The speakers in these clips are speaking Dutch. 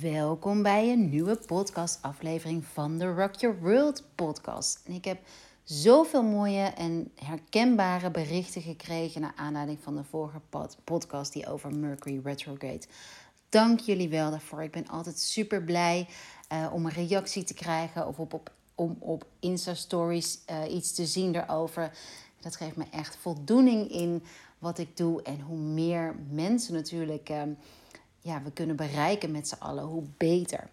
Welkom bij een nieuwe podcastaflevering van de Rock Your World podcast. En ik heb zoveel mooie en herkenbare berichten gekregen naar aanleiding van de vorige podcast die over Mercury retrograde. Dank jullie wel daarvoor. Ik ben altijd super blij uh, om een reactie te krijgen of op, op, om op Insta-stories uh, iets te zien daarover. Dat geeft me echt voldoening in wat ik doe en hoe meer mensen natuurlijk. Uh, ja, we kunnen bereiken met z'n allen, hoe beter.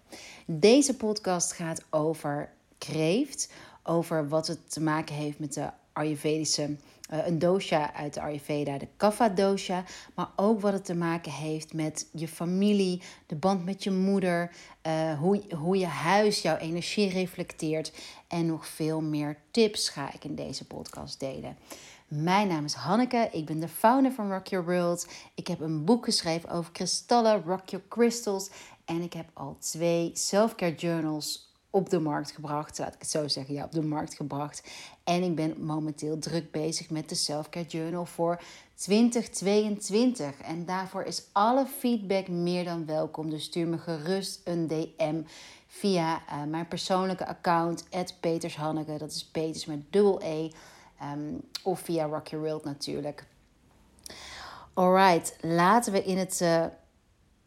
Deze podcast gaat over kreeft, over wat het te maken heeft met de Ayurvedische, uh, een dosha uit de Ayurveda, de Kapha dosha, maar ook wat het te maken heeft met je familie, de band met je moeder, uh, hoe, hoe je huis jouw energie reflecteert en nog veel meer tips ga ik in deze podcast delen. Mijn naam is Hanneke, ik ben de founder van Rock Your World. Ik heb een boek geschreven over kristallen, Rock Your Crystals. En ik heb al twee self-care journals op de markt gebracht. Laat ik het zo zeggen, ja, op de markt gebracht. En ik ben momenteel druk bezig met de self-care journal voor 2022. En daarvoor is alle feedback meer dan welkom. Dus stuur me gerust een DM via uh, mijn persoonlijke account, Petershanneke. Dat is Peters met dubbel E. Um, of via Rock Your World natuurlijk. Alright, laten we in het. Uh...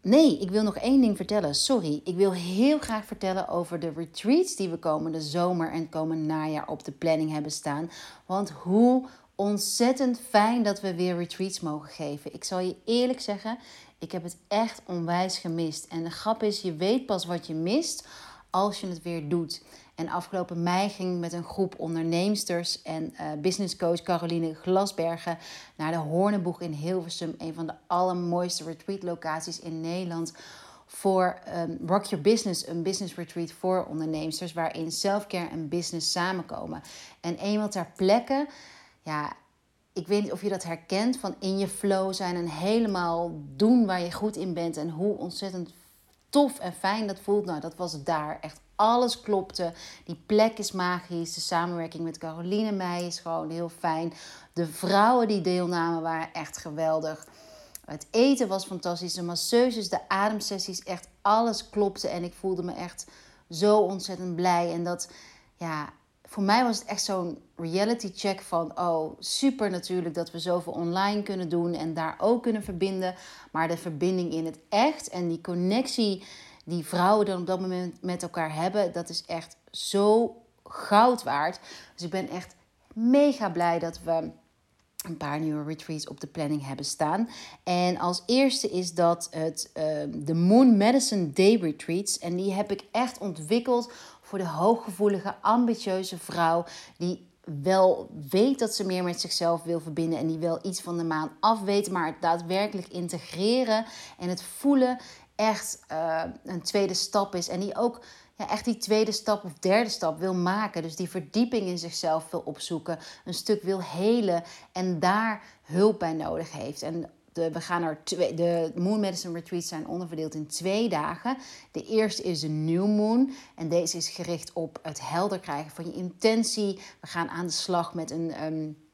Nee, ik wil nog één ding vertellen. Sorry. Ik wil heel graag vertellen over de retreats die we komende zomer en komend najaar op de planning hebben staan. Want hoe ontzettend fijn dat we weer retreats mogen geven. Ik zal je eerlijk zeggen, ik heb het echt onwijs gemist. En de grap is, je weet pas wat je mist als je het weer doet. En afgelopen mei ging met een groep onderneemsters en uh, businesscoach Caroline Glasbergen naar de Hoornenboeg in Hilversum. Een van de allermooiste retreat locaties in Nederland. Voor um, Rock Your Business, een business retreat voor onderneemsters. Waarin selfcare en business samenkomen. En eenmaal ter plekke, ja, ik weet niet of je dat herkent, van in je flow zijn en helemaal doen waar je goed in bent. En hoe ontzettend tof en fijn dat voelt. Nou, dat was daar. Echt alles klopte. Die plek is magisch. De samenwerking met Caroline Meij is gewoon heel fijn. De vrouwen die deelnamen waren echt geweldig. Het eten was fantastisch. De masseuses, de ademsessies, echt alles klopte. En ik voelde me echt zo ontzettend blij. En dat, ja, voor mij was het echt zo'n reality check van... oh, super natuurlijk dat we zoveel online kunnen doen... en daar ook kunnen verbinden. Maar de verbinding in het echt en die connectie die vrouwen dan op dat moment met elkaar hebben, dat is echt zo goud waard. Dus ik ben echt mega blij dat we een paar nieuwe retreats op de planning hebben staan. En als eerste is dat het uh, de Moon Medicine Day Retreats. En die heb ik echt ontwikkeld voor de hooggevoelige, ambitieuze vrouw die wel weet dat ze meer met zichzelf wil verbinden en die wel iets van de maan af weet, maar het daadwerkelijk integreren en het voelen echt uh, een tweede stap is. En die ook ja, echt die tweede stap of derde stap wil maken. Dus die verdieping in zichzelf wil opzoeken. Een stuk wil helen en daar hulp bij nodig heeft. En de, we gaan er twee, de Moon Medicine Retreats zijn onderverdeeld in twee dagen. De eerste is de New Moon. En deze is gericht op het helder krijgen van je intentie. We gaan aan de slag met een. Um,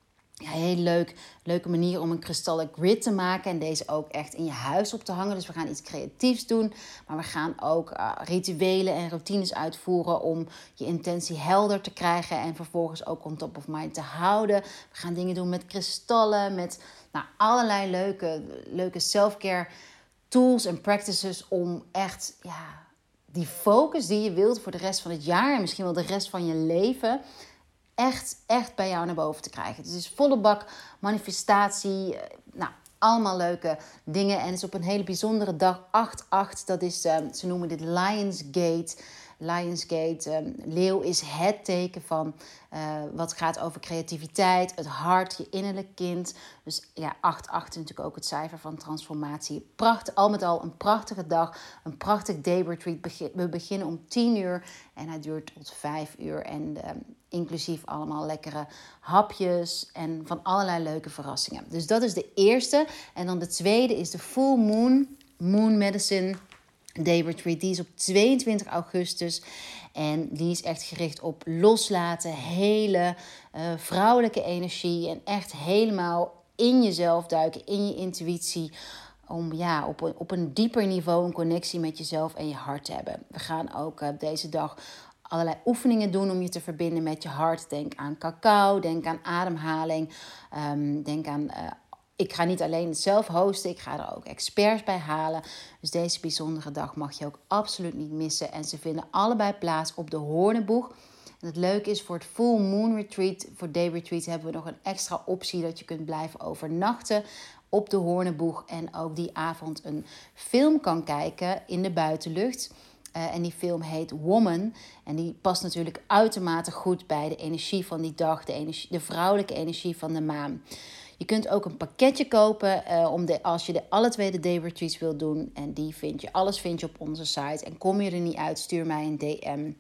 ja, heel leuk, leuke manier om een kristallen grid te maken. En deze ook echt in je huis op te hangen. Dus we gaan iets creatiefs doen. Maar we gaan ook uh, rituelen en routines uitvoeren om je intentie helder te krijgen. En vervolgens ook on top of mind te houden. We gaan dingen doen met kristallen. Met nou, allerlei leuke, leuke self-care tools en practices om echt ja, die focus die je wilt voor de rest van het jaar. En misschien wel de rest van je leven echt, echt bij jou naar boven te krijgen. Dus het is volle bak manifestatie. Eh, nou, allemaal leuke dingen. En het is op een hele bijzondere dag, 8-8. Dat is, um, ze noemen dit Lionsgate. Lionsgate, um, leeuw is het teken van uh, wat gaat over creativiteit, het hart, je innerlijk kind. Dus ja, 8-8 is natuurlijk ook het cijfer van transformatie. Prachtig, al met al een prachtige dag, een prachtig day retreat. We beginnen om 10 uur en hij duurt tot 5 uur. En uh, inclusief allemaal lekkere hapjes en van allerlei leuke verrassingen. Dus dat is de eerste. En dan de tweede is de Full Moon, Moon Medicine Day Retreat. Die is op 22 augustus. En die is echt gericht op loslaten, hele uh, vrouwelijke energie. En echt helemaal in jezelf duiken, in je intuïtie. om ja, op, een, op een dieper niveau een connectie met jezelf en je hart te hebben. We gaan ook uh, deze dag allerlei oefeningen doen om je te verbinden met je hart. Denk aan cacao, denk aan ademhaling, um, denk aan uh, ik ga niet alleen zelf hosten, ik ga er ook experts bij halen. Dus deze bijzondere dag mag je ook absoluut niet missen. En ze vinden allebei plaats op de Hoornenboeg. En het leuke is voor het Full Moon Retreat, voor Day Retreat, hebben we nog een extra optie dat je kunt blijven overnachten op de Hoornenboeg. En ook die avond een film kan kijken in de buitenlucht. Uh, en die film heet Woman. En die past natuurlijk uitermate goed bij de energie van die dag, de, energie, de vrouwelijke energie van de maan. Je kunt ook een pakketje kopen uh, om de, als je de alle twee de day retreats wilt doen. En die vind je, alles vind je op onze site. En kom je er niet uit, stuur mij een DM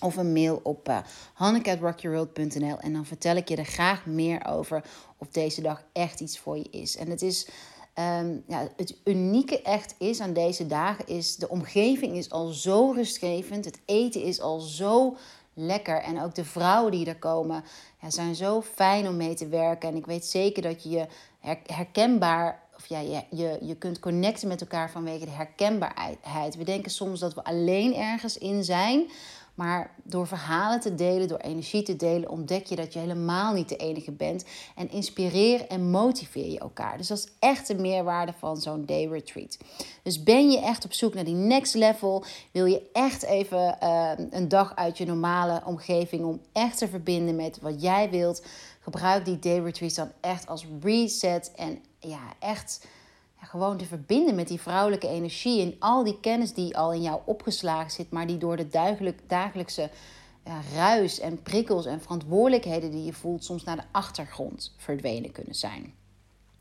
of een mail op uh, en dan vertel ik je er graag meer over of deze dag echt iets voor je is. En het is... Um, ja, het unieke echt is aan deze dagen is de omgeving is al zo rustgevend. Het eten is al zo lekker. En ook de vrouwen die er komen ja, zijn zo fijn om mee te werken. En ik weet zeker dat je je herkenbaar, of ja, je, je, je kunt connecten met elkaar vanwege de herkenbaarheid. We denken soms dat we alleen ergens in zijn. Maar door verhalen te delen, door energie te delen, ontdek je dat je helemaal niet de enige bent. En inspireer en motiveer je elkaar. Dus dat is echt de meerwaarde van zo'n day retreat. Dus ben je echt op zoek naar die next level? Wil je echt even uh, een dag uit je normale omgeving om echt te verbinden met wat jij wilt? Gebruik die day retreat dan echt als reset en ja, echt gewoon te verbinden met die vrouwelijke energie en al die kennis die al in jou opgeslagen zit, maar die door de dagelijkse ja, ruis en prikkels en verantwoordelijkheden die je voelt soms naar de achtergrond verdwenen kunnen zijn.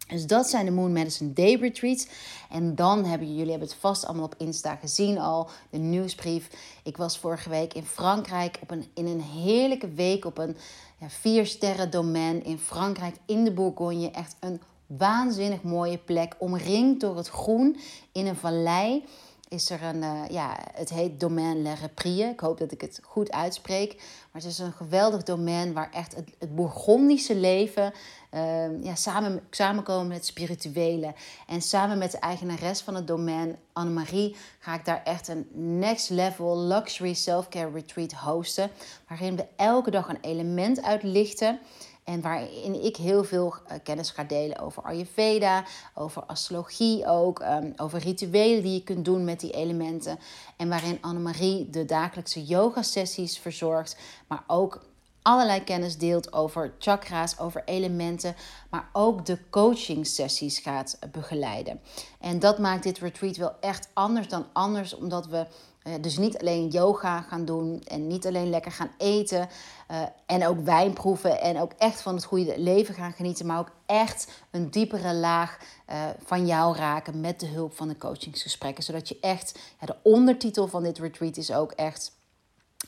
Dus dat zijn de Moon Medicine Day Retreats. En dan hebben jullie hebben het vast allemaal op Insta gezien al, de nieuwsbrief. Ik was vorige week in Frankrijk op een, in een heerlijke week op een ja, vier sterren domein in Frankrijk in de Bourgogne. Echt een waanzinnig mooie plek, omringd door het groen in een vallei. Is er een, uh, ja, het heet Domaine Le Reprie. Ik hoop dat ik het goed uitspreek. Maar het is een geweldig domein waar echt het, het Bourgondische leven uh, ja, samen, samenkomen met het spirituele. En samen met de eigenares van het domein, Annemarie, ga ik daar echt een next level luxury self-care retreat hosten. Waarin we elke dag een element uitlichten. En waarin ik heel veel uh, kennis ga delen over Ayurveda, over astrologie ook, um, over rituelen die je kunt doen met die elementen. En waarin Annemarie de dagelijkse yoga-sessies verzorgt, maar ook allerlei kennis deelt over chakra's, over elementen, maar ook de coaching sessies gaat begeleiden. En dat maakt dit retreat wel echt anders dan anders, omdat we uh, dus niet alleen yoga gaan doen en niet alleen lekker gaan eten uh, en ook wijn proeven en ook echt van het goede leven gaan genieten, maar ook echt een diepere laag uh, van jou raken met de hulp van de coachingsgesprekken. Zodat je echt, de ondertitel van dit retreat is ook echt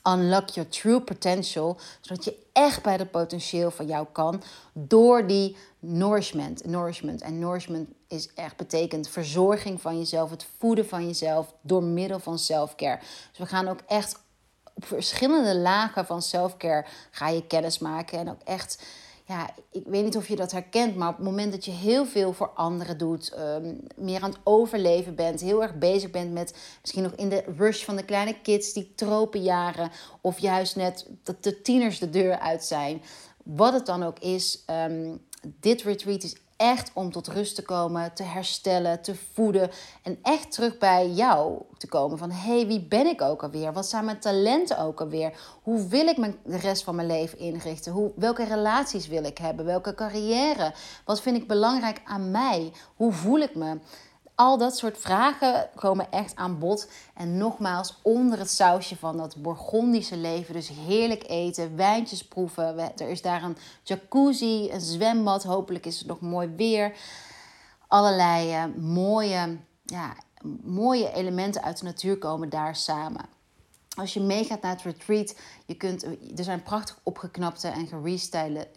Unlock Your True Potential, zodat je echt bij het potentieel van jou kan door die nourishment. Nourishment. En nourishment is echt betekent verzorging van jezelf, het voeden van jezelf door middel van selfcare. Dus we gaan ook echt op verschillende lagen van selfcare ga je kennis maken en ook echt ja, ik weet niet of je dat herkent, maar op het moment dat je heel veel voor anderen doet, ehm, meer aan het overleven bent, heel erg bezig bent met misschien nog in de rush van de kleine kids, die tropenjaren, of juist net dat de tieners de deur uit zijn, wat het dan ook is, um, dit retreat is echt om tot rust te komen, te herstellen, te voeden en echt terug bij jou te komen. Van hé, hey, wie ben ik ook alweer? Wat zijn mijn talenten ook alweer? Hoe wil ik mijn, de rest van mijn leven inrichten? Hoe, welke relaties wil ik hebben? Welke carrière? Wat vind ik belangrijk aan mij? Hoe voel ik me? Al dat soort vragen komen echt aan bod. En nogmaals, onder het sausje van dat Bourgondische leven. Dus heerlijk eten, wijntjes proeven. Er is daar een jacuzzi, een zwembad. Hopelijk is het nog mooi weer. Allerlei uh, mooie, ja, mooie elementen uit de natuur komen daar samen. Als je meegaat naar het retreat, je kunt, er zijn prachtig opgeknapte en gerestylede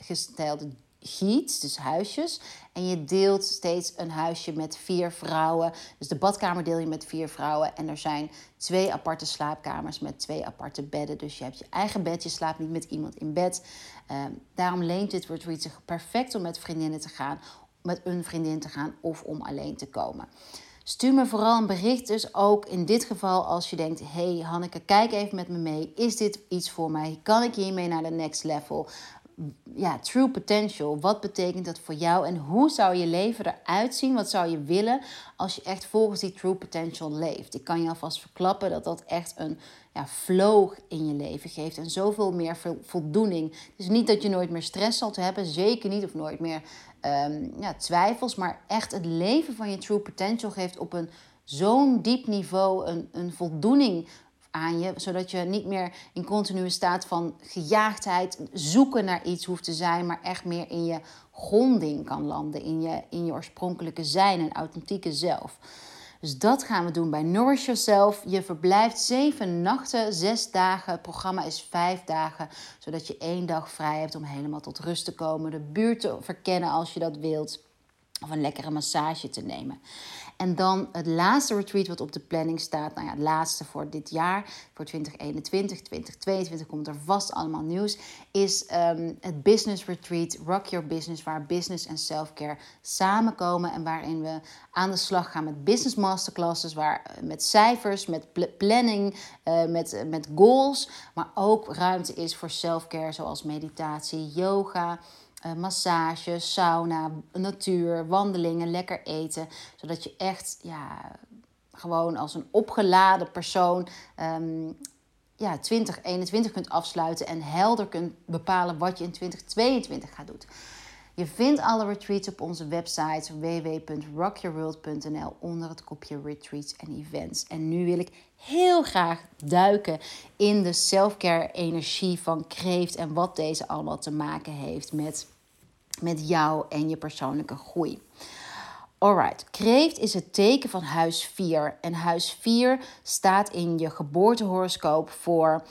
heats, dus huisjes. En je deelt steeds een huisje met vier vrouwen. Dus de badkamer deel je met vier vrouwen. En er zijn twee aparte slaapkamers met twee aparte bedden. Dus je hebt je eigen bed, je slaapt niet met iemand in bed. Uh, daarom leent dit retreat zich perfect om met vriendinnen te gaan. met een vriendin te gaan of om alleen te komen. Stuur me vooral een bericht dus ook in dit geval als je denkt... hey Hanneke, kijk even met me mee. Is dit iets voor mij? Kan ik hiermee naar de next level? Ja, true potential. Wat betekent dat voor jou? En hoe zou je leven eruit zien? Wat zou je willen als je echt volgens die true potential leeft? Ik kan je alvast verklappen dat dat echt een ja, flow in je leven geeft. En zoveel meer voldoening. Dus niet dat je nooit meer stress zal hebben. Zeker niet. Of nooit meer um, ja, twijfels, maar echt het leven van je true potential geeft op een zo'n diep niveau een, een voldoening aan je, zodat je niet meer in continue staat van gejaagdheid, zoeken naar iets hoeft te zijn, maar echt meer in je gronding kan landen, in je, in je oorspronkelijke zijn en authentieke zelf. Dus dat gaan we doen bij Nourish Yourself. Je verblijft zeven nachten, zes dagen. Het programma is vijf dagen, zodat je één dag vrij hebt om helemaal tot rust te komen. De buurt te verkennen als je dat wilt. Of een lekkere massage te nemen. En dan het laatste retreat wat op de planning staat. Nou ja, het laatste voor dit jaar, voor 2021, 2022 komt er vast allemaal nieuws. Is um, het business retreat, Rock Your Business, waar business en self-care samenkomen. En waarin we aan de slag gaan met business masterclasses, waar, eh, met cijfers, met planning, uh, met, met goals. Maar ook ruimte is voor self-care, zoals meditatie, yoga. Uh, massage, sauna, natuur, wandelingen, lekker eten. Zodat je echt ja, gewoon als een opgeladen persoon um, ja, 2021 kunt afsluiten en helder kunt bepalen wat je in 2022 gaat doen. Je vindt alle retreats op onze website www.rockyourworld.nl onder het kopje retreats en events. En nu wil ik heel graag duiken in de selfcare energie van kreeft en wat deze allemaal te maken heeft met, met jou en je persoonlijke groei. Alright, kreeft is het teken van huis 4. En huis 4 staat in je geboortehoroscoop voor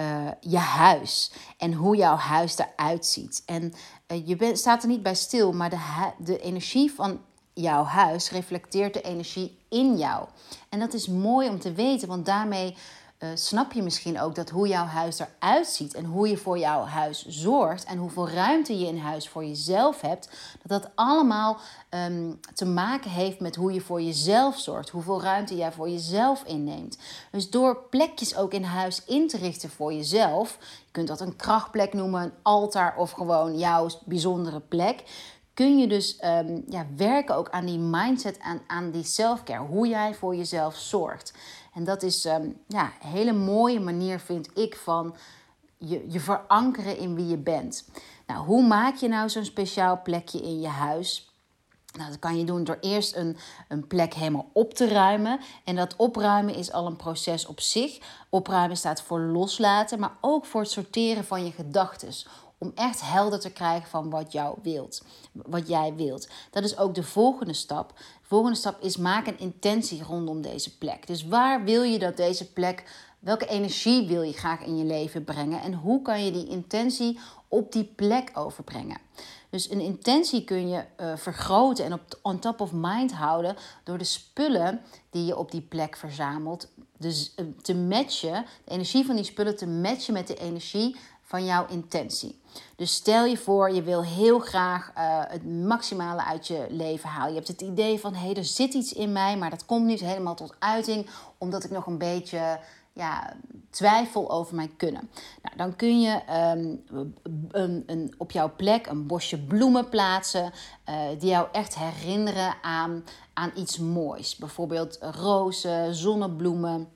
uh, je huis en hoe jouw huis eruit ziet. En je bent, staat er niet bij stil, maar de, de energie van jouw huis reflecteert de energie in jou. En dat is mooi om te weten, want daarmee uh, snap je misschien ook dat hoe jouw huis eruit ziet en hoe je voor jouw huis zorgt en hoeveel ruimte je in huis voor jezelf hebt, dat dat allemaal um, te maken heeft met hoe je voor jezelf zorgt, hoeveel ruimte jij voor jezelf inneemt. Dus door plekjes ook in huis in te richten voor jezelf, je kunt dat een krachtplek noemen, een altaar of gewoon jouw bijzondere plek kun je dus um, ja, werken ook aan die mindset en aan die selfcare. Hoe jij voor jezelf zorgt. En dat is um, ja, een hele mooie manier, vind ik, van je, je verankeren in wie je bent. Nou, hoe maak je nou zo'n speciaal plekje in je huis? Nou, dat kan je doen door eerst een, een plek helemaal op te ruimen. En dat opruimen is al een proces op zich. Opruimen staat voor loslaten, maar ook voor het sorteren van je gedachten. Om echt helder te krijgen van wat, jou wilt, wat jij wilt. Dat is ook de volgende stap. De volgende stap is maak een intentie rondom deze plek. Dus waar wil je dat deze plek, welke energie wil je graag in je leven brengen? En hoe kan je die intentie op die plek overbrengen? Dus een intentie kun je uh, vergroten en op on top of mind houden door de spullen die je op die plek verzamelt. Dus uh, te matchen, de energie van die spullen te matchen met de energie van jouw intentie. Dus stel je voor, je wil heel graag uh, het maximale uit je leven halen. Je hebt het idee van, hé, hey, er zit iets in mij, maar dat komt niet helemaal tot uiting, omdat ik nog een beetje ja, twijfel over mijn kunnen. Nou, dan kun je um, een, een, op jouw plek een bosje bloemen plaatsen uh, die jou echt herinneren aan, aan iets moois. Bijvoorbeeld rozen, zonnebloemen.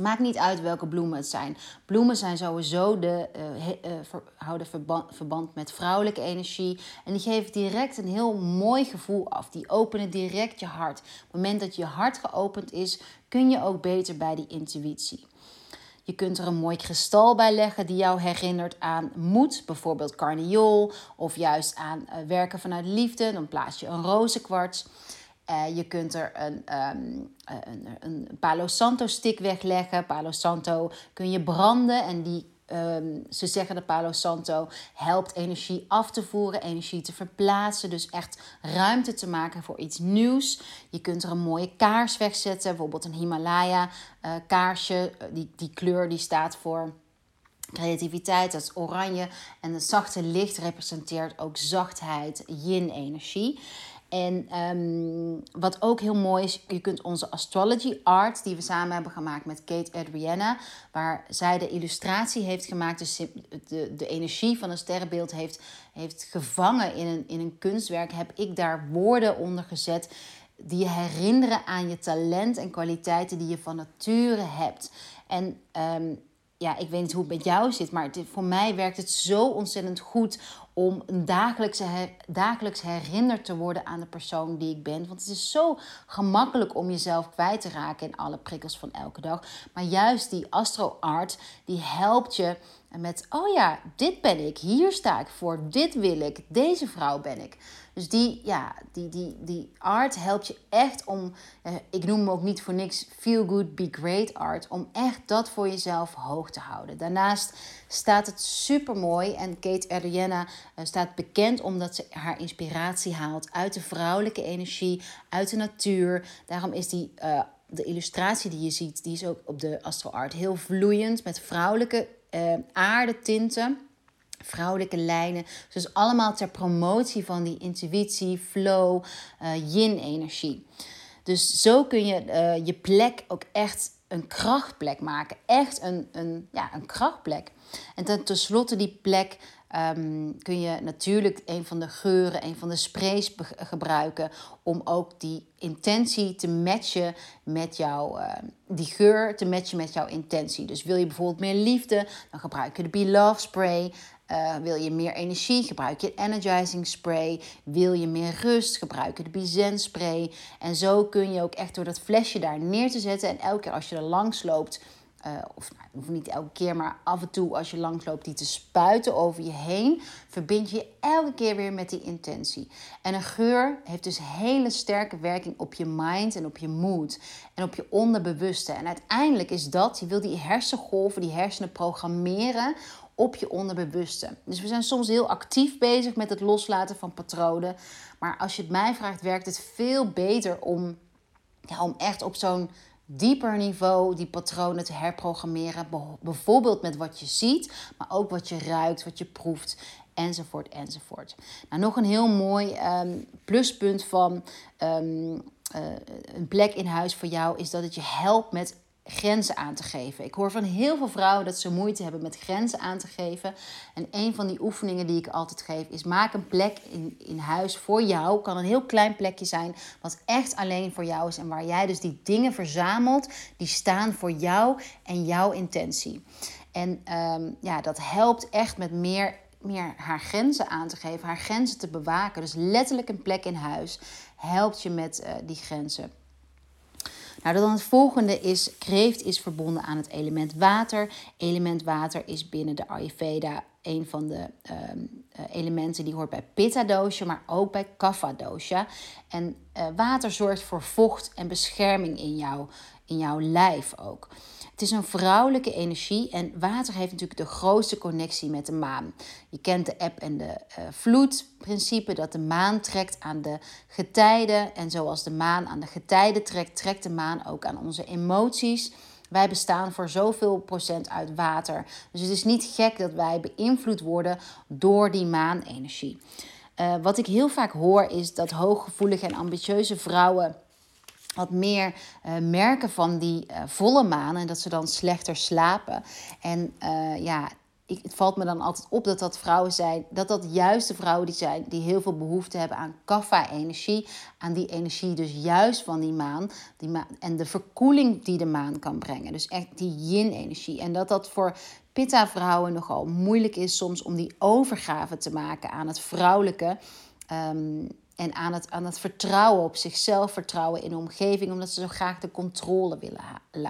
Maakt niet uit welke bloemen het zijn. Bloemen zijn sowieso de, uh, uh, houden verband, verband, met vrouwelijke energie. En die geven direct een heel mooi gevoel af. Die openen direct je hart. Op het moment dat je hart geopend is, kun je ook beter bij die intuïtie. Je kunt er een mooi kristal bij leggen die jou herinnert aan moed, bijvoorbeeld carniol, of juist aan uh, werken vanuit liefde. Dan plaats je een rozenkwarts. Uh, je kunt er een, um, een, een, Palo Santo stick wegleggen. Palo Santo kun je branden en die, um, ze zeggen dat Palo Santo helpt energie af te voeren, energie te verplaatsen. Dus echt ruimte te maken voor iets nieuws. Je kunt er een mooie kaars wegzetten, bijvoorbeeld een Himalaya uh, kaarsje. Die, die kleur die staat voor creativiteit, dat is oranje. En het zachte licht representeert ook zachtheid, yin-energie. En ehm, wat ook heel mooi is, je kunt onze astrology art, die we samen hebben gemaakt met Kate Adriana, waar zij de illustratie heeft gemaakt, dus de, de energie van een sterrenbeeld heeft, heeft gevangen in een, in een kunstwerk, heb ik daar woorden onder gezet die je herinneren aan je talent en kwaliteiten die je van nature hebt. En um, ja, ik weet niet hoe het met jou zit, maar voor mij werkt het zo ontzettend goed om een dagelijkse dagelijks herinnerd te worden aan de persoon die ik ben. Want het is zo gemakkelijk om jezelf kwijt te raken in alle prikkels van elke dag. Maar juist die astro-art, die helpt je met, oh ja, dit ben ik, hier sta ik voor, dit wil ik, deze vrouw ben ik. Dus die, ja, die, die, die art helpt je echt om, eh, ik noem hem ook niet voor niks feel good, be great art, om echt dat voor jezelf hoog te houden. Daarnaast staat het super mooi en Kate Adriana uh, staat bekend omdat ze haar inspiratie haalt uit de vrouwelijke energie, uit de natuur. Daarom is die uh, de illustratie die je ziet, die is ook op de Astro Art heel vloeiend met vrouwelijke uh, aardetinten vrouwelijke lijnen. Dus allemaal ter promotie van die intuïtie, flow, uh, yin-energie. Dus zo kun je uh, je plek ook echt een krachtplek maken. Echt een, een, ja, een krachtplek. En ten, tenslotte die plek um, kun je natuurlijk een van de geuren, een van de sprays gebruiken om ook die intentie te matchen met jouw, uh, die geur te matchen met jouw intentie. Dus wil je bijvoorbeeld meer liefde, dan gebruik je de Be Love Spray. Uh, wil je meer energie, gebruik je energizing spray. Wil je meer rust, gebruik je de Bizen spray. En zo kun je ook echt door dat flesje daar neer te zetten. En elke keer als je er langs loopt, uh, of nou, hoeft niet elke keer, maar af en toe als je langs loopt, die te spuiten over je heen, verbind je elke keer weer met die intentie. En een geur heeft dus hele sterke werking op je mind en op je mood en op je onderbewuste. En uiteindelijk is dat, je wil die hersengolven, die hersenen programmeren op je onderbewuste. Dus we zijn soms heel actief bezig met het loslaten van patronen. Maar als je het mij vraagt, werkt het veel beter om, ja, om echt op zo'n dieper niveau die patronen te herprogrammeren. Bijvoorbeeld met wat je ziet, maar ook wat je ruikt, wat je proeft. Enzovoort, enzovoort. Nou, nog een heel mooi um, pluspunt van um, uh, een plek in huis voor jou is dat het je helpt met grenzen aan te geven. Ik hoor van heel veel vrouwen dat ze moeite hebben met grenzen aan te geven. En een van die oefeningen die ik altijd geef is: maak een plek in, in huis voor jou. Kan een heel klein plekje zijn, wat echt alleen voor jou is. En waar jij dus die dingen verzamelt die staan voor jou en jouw intentie. En um, ja, dat helpt echt met meer, meer haar grenzen aan te geven, haar grenzen te bewaken. Dus letterlijk een plek in huis helpt je met uh, die grenzen. Nou, dan het volgende is, kreeft is verbonden aan het element water. Element water is binnen de Ayurveda een van de um, elementen die hoort bij Pitta dosha, maar ook bij Kapha dosha. En uh, water zorgt voor vocht en bescherming in, jou, in jouw lijf ook. Het is een vrouwelijke energie en water heeft natuurlijk de grootste connectie met de maan. Je kent de eb en de uh, vloedprincipe dat de maan trekt aan de getijden. En zoals de maan aan de getijden trekt, trekt de maan ook aan onze emoties. Wij bestaan voor zoveel procent uit water. Dus het is niet gek dat wij beïnvloed worden door die maanenergie. Uh, wat ik heel vaak hoor is dat hooggevoelige en ambitieuze vrouwen wat meer uh, merken van die uh, volle maan en dat ze dan slechter slapen. En uh, ja, ik, het valt me dan altijd op dat dat vrouwen zijn, dat dat juist de vrouwen die zijn die heel veel behoefte hebben aan kaffa-energie, aan die energie dus juist van die maan, die maan en de verkoeling die de maan kan brengen. Dus echt die yin-energie. En dat dat voor pitta-vrouwen nogal moeilijk is soms om die overgave te maken aan het vrouwelijke. Um, en aan het, aan het vertrouwen op zichzelf, vertrouwen in de omgeving, omdat ze zo graag de controle willen uh,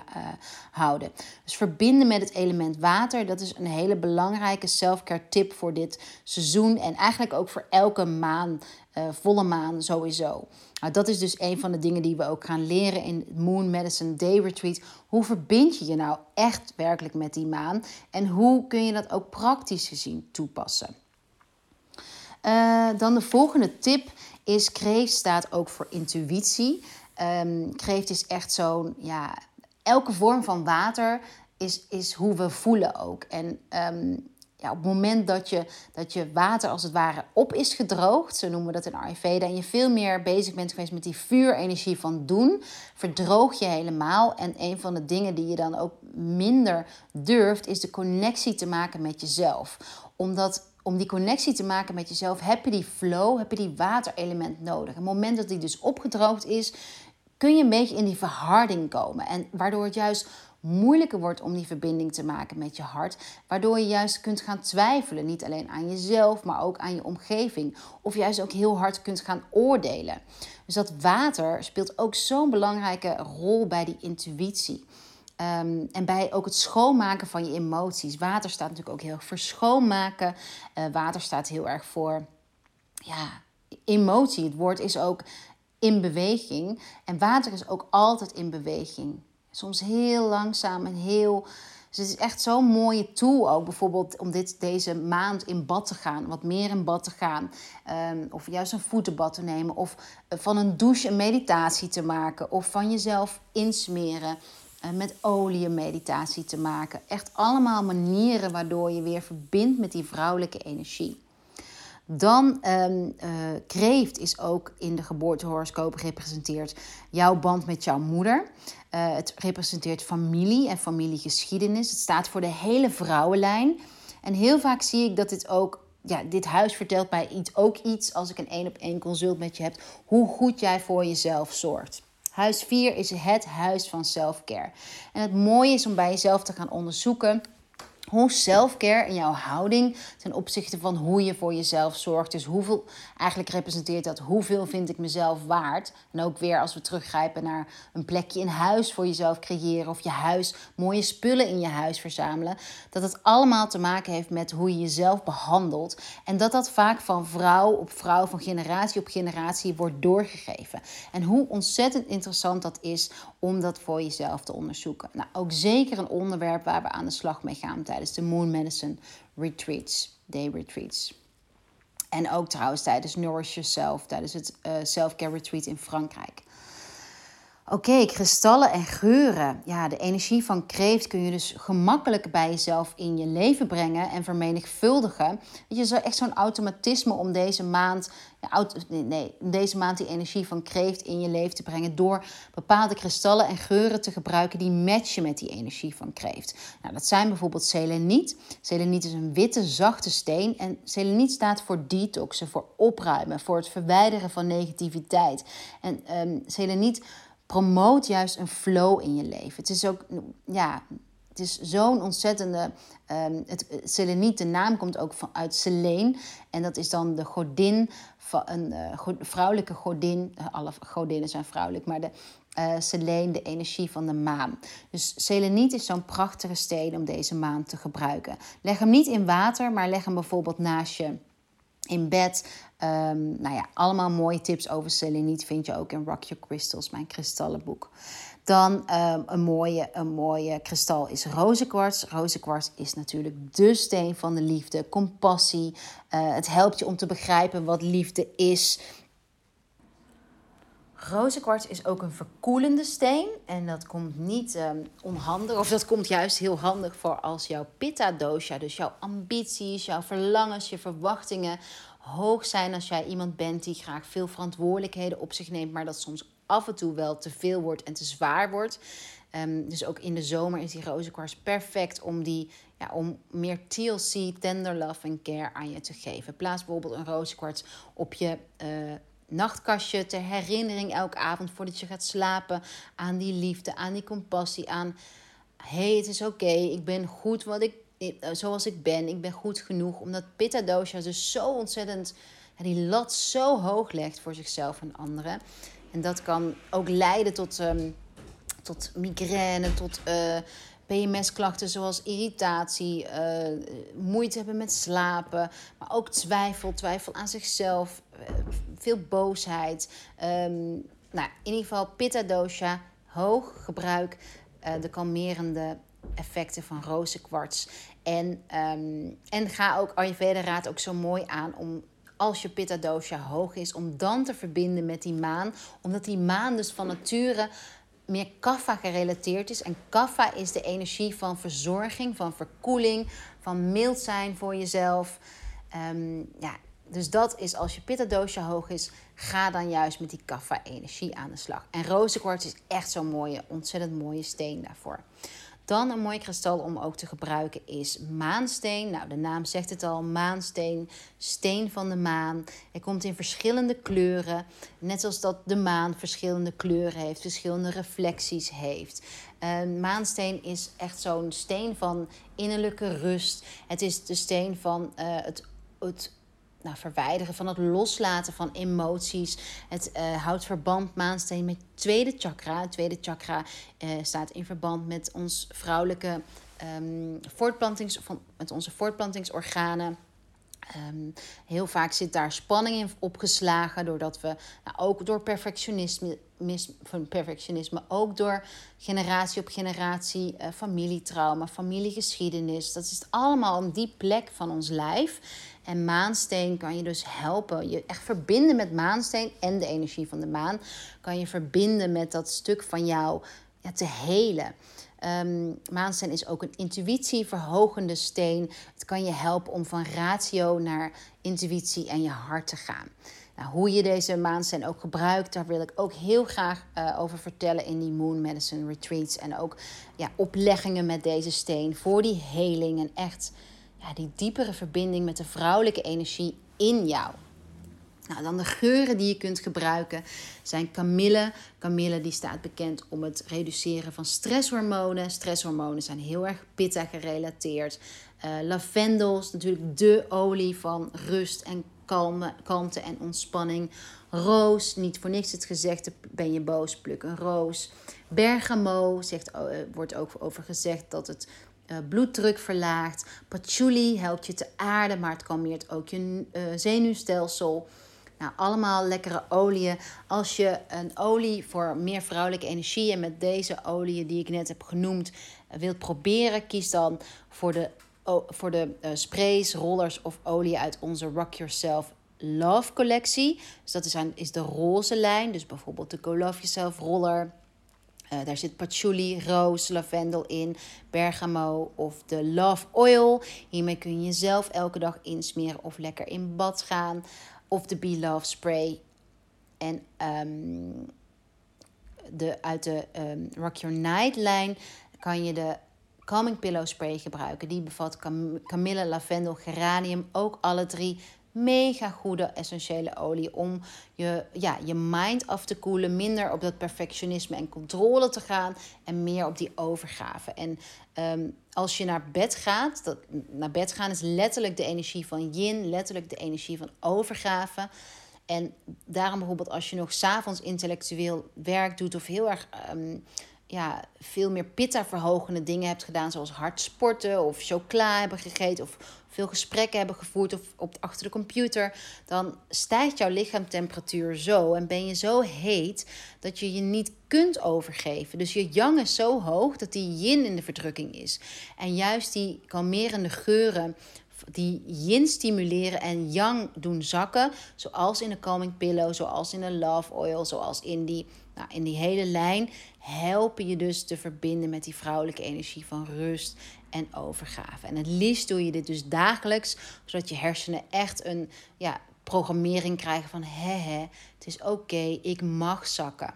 houden. Dus verbinden met het element water, dat is een hele belangrijke self-care tip voor dit seizoen en eigenlijk ook voor elke maan, uh, volle maan sowieso. Nou, dat is dus een van de dingen die we ook gaan leren in Moon Medicine Day Retreat. Hoe verbind je je nou echt werkelijk met die maan en hoe kun je dat ook praktisch gezien toepassen? Uh, dan de volgende tip is kreeft staat ook voor intuïtie. Um, kreeft is echt zo'n, ja, elke vorm van water is, is hoe we voelen ook. En um, ja, op het moment dat je, dat je water als het ware op is gedroogd, zo noemen we dat in Ayurveda, en je veel meer bezig bent geweest met die vuurenergie van doen, verdroog je helemaal. En een van de dingen die je dan ook minder durft, is de connectie te maken met jezelf. Omdat om die connectie te maken met jezelf, heb je die flow, heb je die waterelement nodig. Op het moment dat die dus opgedroogd is, kun je een beetje in die verharding komen. En waardoor het juist moeilijker wordt om die verbinding te maken met je hart. Waardoor je juist kunt gaan twijfelen. Niet alleen aan jezelf, maar ook aan je omgeving. Of juist ook heel hard kunt gaan oordelen. Dus dat water speelt ook zo'n belangrijke rol bij die intuïtie. Ehm, en bij ook het schoonmaken van je emoties. Water staat natuurlijk ook heel erg voor schoonmaken. Uh, water staat heel erg voor ja, emotie. Het woord is ook in beweging. En water is ook altijd in beweging. Soms heel langzaam en heel. Dus het is echt zo'n mooie tool ook. Bijvoorbeeld om dit, deze maand in bad te gaan. Wat meer in bad te gaan. Um, of juist een voetenbad te nemen. Of van een douche een meditatie te maken. Of van jezelf insmeren. Uh, met olie meditatie te maken. Echt allemaal manieren waardoor je weer verbindt met die vrouwelijke energie. Dan um, uh, kreeft is ook in de geboortehoroscoop gerepresenteerd jouw band met jouw moeder. Uh, het representeert familie en familiegeschiedenis. Het staat voor de hele vrouwenlijn. En heel vaak zie ik dat dit ook ja, dit huis vertelt mij iets, ook iets als ik een één op één consult met je heb, hoe goed jij voor jezelf zorgt. Huis 4 is het huis van selfcare. En het mooie is om bij jezelf te gaan onderzoeken hoe selfcare en jouw houding ten opzichte van hoe je voor jezelf zorgt. Dus hoeveel, eigenlijk representeert dat hoeveel vind ik mezelf waard. En ook weer als we teruggrijpen naar een plekje in huis voor jezelf creëren. Of je huis, mooie spullen in je huis verzamelen. Dat het allemaal te maken heeft met hoe je jezelf behandelt. En dat dat vaak van vrouw op vrouw, van generatie op generatie wordt doorgegeven. En hoe ontzettend interessant dat is om dat voor jezelf te onderzoeken. Nou, ook zeker een onderwerp waar we aan de slag mee gaan tijdens de Moon Medicine Retreats, Day Retreats. En ook trouwens tijdens Nourish Yourself, tijdens het uh, Self-Care Retreat in Frankrijk. Oké, kristallen en geuren. Ja, de energie van kreeft kun je dus gemakkelijk bij jezelf in je leven brengen en vermenigvuldigen. Je is echt zo'n automatisme om deze maand, ja, nee, deze maand die energie van kreeft in je leven te brengen door bepaalde kristallen en geuren te gebruiken die matchen met die energie van kreeft. Nou, dat zijn bijvoorbeeld seleniet. Seleniet is een witte, zachte steen en seleniet staat voor detoxen, voor opruimen, voor het verwijderen van negativiteit. En um, seleniet promoot juist een flow in je leven. Het is ook, ja, het is zo'n ontzettende. Um, het, Seleniet, de naam komt ook van, uit Selene. En dat is dan de godin van een uh, vrouwelijke godin. Alle godinnen zijn vrouwelijk, maar de uh, Selene, de energie van de maan. Dus seleniet is zo'n prachtige steen om deze maan te gebruiken. Leg hem niet in water, maar leg hem bijvoorbeeld naast je in bed. Um, nou ja, allemaal mooie tips over seleniet vind je ook in Rock Your Crystals, mijn kristallenboek. Dan um, een, mooie, een mooie kristal is rozenkwarts. Rozenkwarts is natuurlijk de steen van de liefde, compassie. Uh, het helpt je om te begrijpen wat liefde is. Rozenkwarts is ook een verkoelende steen. En dat komt niet um, onhandig, of dat komt juist heel handig voor als jouw pitta-dosha, dus jouw ambities, jouw verlangens, je verwachtingen hoog zijn als jij iemand bent die graag veel verantwoordelijkheden op zich neemt, maar dat soms af en toe wel te veel wordt en te zwaar wordt. Um, dus ook in de zomer is die rozenkwarts perfect om, die, ja, om meer TLC, tender love en care aan je te geven. Plaats bijvoorbeeld een rozenkwarts op je uh, nachtkastje ter herinnering elke avond voordat je gaat slapen aan die liefde, aan die compassie, aan hey, het is oké, ik ben goed wat ik eh, zoals ik ben. Ik ben goed genoeg. Omdat Pitta Dosha dus zo ontzettend die lat zo hoog legt voor zichzelf en anderen. En dat kan ook leiden tot, um, tot migraine, tot eh, PMS-klachten zoals irritatie, uh, moeite hebben met slapen, maar ook twijfel, twijfel aan zichzelf, veel boosheid. Um, nou, in ieder geval Pitta Dosha, hoog gebruik, de kalmerende effecten van rozenkwarts. En, um, en ga ook Ayurveda raad ook zo mooi aan om als je pitta dosha hoog is, om dan te verbinden met die maan. Omdat die maan dus van nature meer kaffa gerelateerd is. En kaffa is de energie van verzorging, van verkoeling, van mild zijn voor jezelf. Ehm, ja, dus dat is als je pitta dosha hoog is, ga dan juist met die kaffa energie aan de slag. En rozenkwarts is echt zo'n mooie, ontzettend mooie steen daarvoor. Dan een mooi kristal om ook te gebruiken is maansteen. Nou, de naam zegt het al, maansteen, steen van de maan. Hij komt in verschillende kleuren. Net zoals dat de maan verschillende kleuren heeft, verschillende reflecties heeft. Uh, maansteen is echt zo'n steen van innerlijke rust. Het is de steen van uh, het, het nou, verwijderen, van het loslaten van emoties. Het uh, houdt verband, maansteen, met tweede chakra. Het tweede chakra uh, staat in verband met ons vrouwelijke um, voortplantings, van, met onze voortplantingsorganen. Um, heel vaak zit daar spanning in opgeslagen, doordat we nou, ook door perfectionisme, van perfectionisme, ook door generatie op generatie uh, familietrauma, familiegeschiedenis. Dat is allemaal om die plek van ons lijf. En maansteen kan je dus helpen. Je echt verbinden met maansteen en de energie van de maan. Kan je verbinden met dat stuk van jou ja, te helen. Um, maansteen is ook een intuïtieverhogende steen. Het kan je helpen om van ratio naar intuïtie en je hart te gaan. Nou, hoe je deze maansteen ook gebruikt, daar wil ik ook heel graag uh, over vertellen in die Moon Medicine Retreats. En ook ja, opleggingen met deze steen voor die heling en echt ja, die diepere verbinding met de vrouwelijke energie in jou. Nou, dan de geuren die je kunt gebruiken zijn kamille. Kamille die staat bekend om het reduceren van stresshormonen. Stresshormonen zijn heel erg pitta gerelateerd. Uh, lavendel is natuurlijk de olie van rust en kalme, kalmte en ontspanning. Roos, niet voor niks het gezegd, ben je boos, pluk een roos. Bergamo, zegt, uh, wordt ook over gezegd dat het uh, bloeddruk verlaagt. Patchouli helpt je te aarden, maar het kalmeert ook je zenuwstelsel. Nou, allemaal lekkere oliën. Als je een olie voor meer vrouwelijke energie en met deze oliën die ik net heb genoemd uh, wilt proberen, kies dan voor de, voor de sprays, rollers of olie uit onze Rock Yourself Love collectie. Dus dat is, is de roze lijn. Dus bijvoorbeeld de Go Love Yourself roller uh, daar zit patchouli, roos, lavendel in, bergamo of de love oil. Hiermee kun je jezelf elke dag insmeren of lekker in bad gaan. Of de Be Love spray. En um, de, uit de um, Rock Your Night lijn kan je de Calming Pillow Spray gebruiken. Die bevat cam kamille, lavendel, geranium. Ook alle drie mega goede essentiële olie om je, ja, je mind af te koelen. Minder op dat perfectionisme en controle te gaan. En meer op die overgave. En um, als je naar bed gaat, dat, naar bed gaan is letterlijk de energie van yin. Letterlijk de energie van overgave. En daarom bijvoorbeeld als je nog s'avonds intellectueel werk doet of heel erg um, ja, veel meer pitta verhogende dingen hebt gedaan, zoals hard sporten of chocola hebben gegeten of veel gesprekken hebben gevoerd of op, achter de computer, dan stijgt jouw lichaamtemperatuur zo en ben je zo heet dat je je niet kunt overgeven. Dus je yang is zo hoog dat die yin in de verdrukking is. En juist die kalmerende geuren die yin stimuleren en yang doen zakken. Zoals in de calming pillow, zoals in de love oil, zoals in die, nou, in die hele lijn. Helpen je dus te verbinden met die vrouwelijke energie van rust en overgave. En het liefst doe je dit dus dagelijks, zodat je hersenen echt een ja, programmering krijgen van hè, het is oké, ik mag zakken.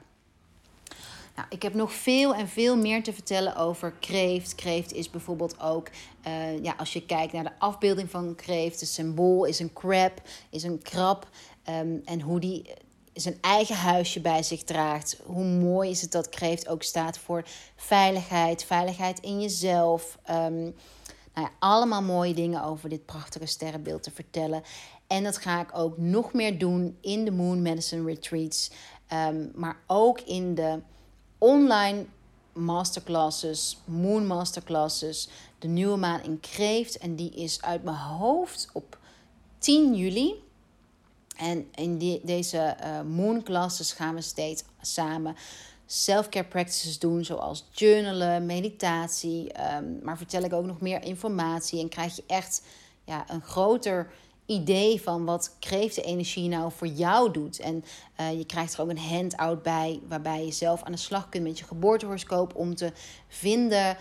Nou, ik heb nog veel en veel meer te vertellen over kreeft. Kreeft is bijvoorbeeld ook, uh, ja, als je kijkt naar de afbeelding van kreeft, het symbool is een crab, is een krab. Um, en hoe die zijn eigen huisje bij zich draagt. Hoe mooi is het dat kreeft ook staat voor veiligheid, veiligheid in jezelf. Um, nou ja, allemaal mooie dingen over dit prachtige sterrenbeeld te vertellen. En dat ga ik ook nog meer doen in de Moon Medicine Retreats. Um, maar ook in de online masterclasses, Moon Masterclasses. De nieuwe maan in Kreeft. En die is uit mijn hoofd op 10 juli. En in die, deze uh, Moon Classes gaan we steeds samen self-care practices doen, zoals journalen, meditatie. Um, maar vertel ik ook nog meer informatie en krijg je echt ja, een groter idee van wat kreeftenenergie nou voor jou doet. En uh, je krijgt er ook een handout bij, waarbij je zelf aan de slag kunt met je geboortehoroscoop om te vinden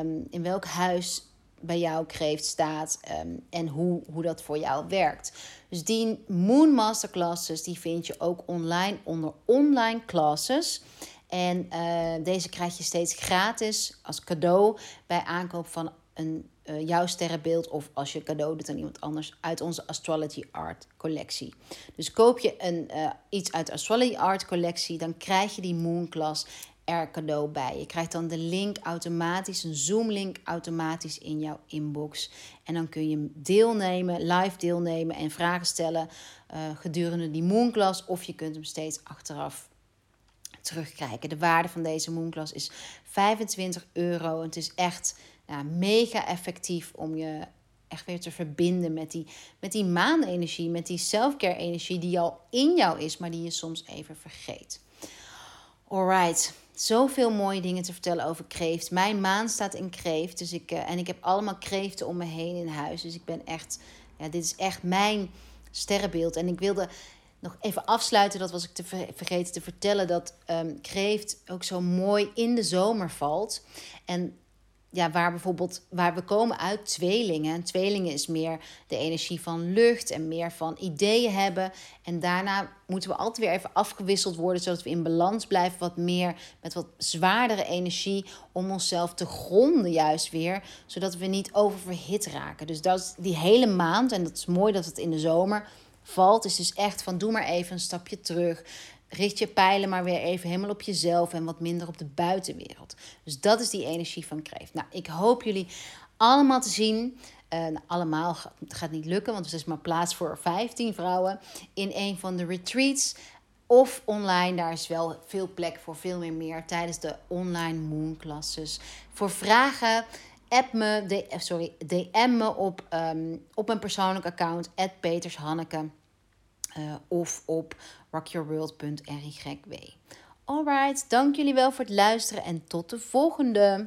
um, in welk huis bij jou kreeft staat um, en hoe, hoe dat voor jou werkt. Dus die Moon Masterclasses die vind je ook online onder online classes. En uh, deze krijg je steeds gratis als cadeau bij aankoop van een uh, jouw sterrenbeeld of als je cadeau doet aan iemand anders uit onze Astrology Art collectie. Dus koop je een, uh, iets uit de Astrology Art collectie, dan krijg je die Moon Class er cadeau bij. Je krijgt dan de link automatisch, een Zoom-link automatisch in jouw inbox. En dan kun je deelnemen, live deelnemen en vragen stellen uh, gedurende die Moonclass. Of je kunt hem steeds achteraf terugkijken. De waarde van deze Moonclass is 25 euro. Het is echt ja, mega effectief om je echt weer te verbinden met die, met die maanenergie, met die selfcare energie die al in jou is, maar die je soms even vergeet. Alright, zoveel mooie dingen te vertellen over kreeft. Mijn maan staat in kreeft, dus ik, uh, en ik heb allemaal kreeften om me heen in huis. Dus ik ben echt, ja, dit is echt mijn sterrenbeeld. En ik wilde nog even afsluiten, dat was ik te vergeten te vertellen, dat um, kreeft ook zo mooi in de zomer valt. En ja, waar bijvoorbeeld, waar we komen uit tweelingen. En tweelingen is meer de energie van lucht en meer van ideeën hebben. En daarna moeten we altijd weer even afgewisseld worden, zodat we in balans blijven. Wat meer met wat zwaardere energie om onszelf te gronden, juist weer. Zodat we niet oververhit raken. Dus dat is die hele maand, en dat is mooi dat het in de zomer valt. Is dus echt van doe maar even een stapje terug richt je pijlen maar weer even helemaal op jezelf en wat minder op de buitenwereld. Dus dat is die energie van kreeft. Nou, ik hoop jullie allemaal te zien. Uh, allemaal gaat niet lukken, want er is maar plaats voor 15 vrouwen in een van de retreats. Of online, daar is wel veel plek voor veel meer meer tijdens de online moon classes. Voor vragen, app me, de, eh, sorry, DM me op, um, op mijn persoonlijk account, @petershanneke. Uh, of op rockyourworld.ryw. Alright, dank jullie wel voor het luisteren en tot de volgende.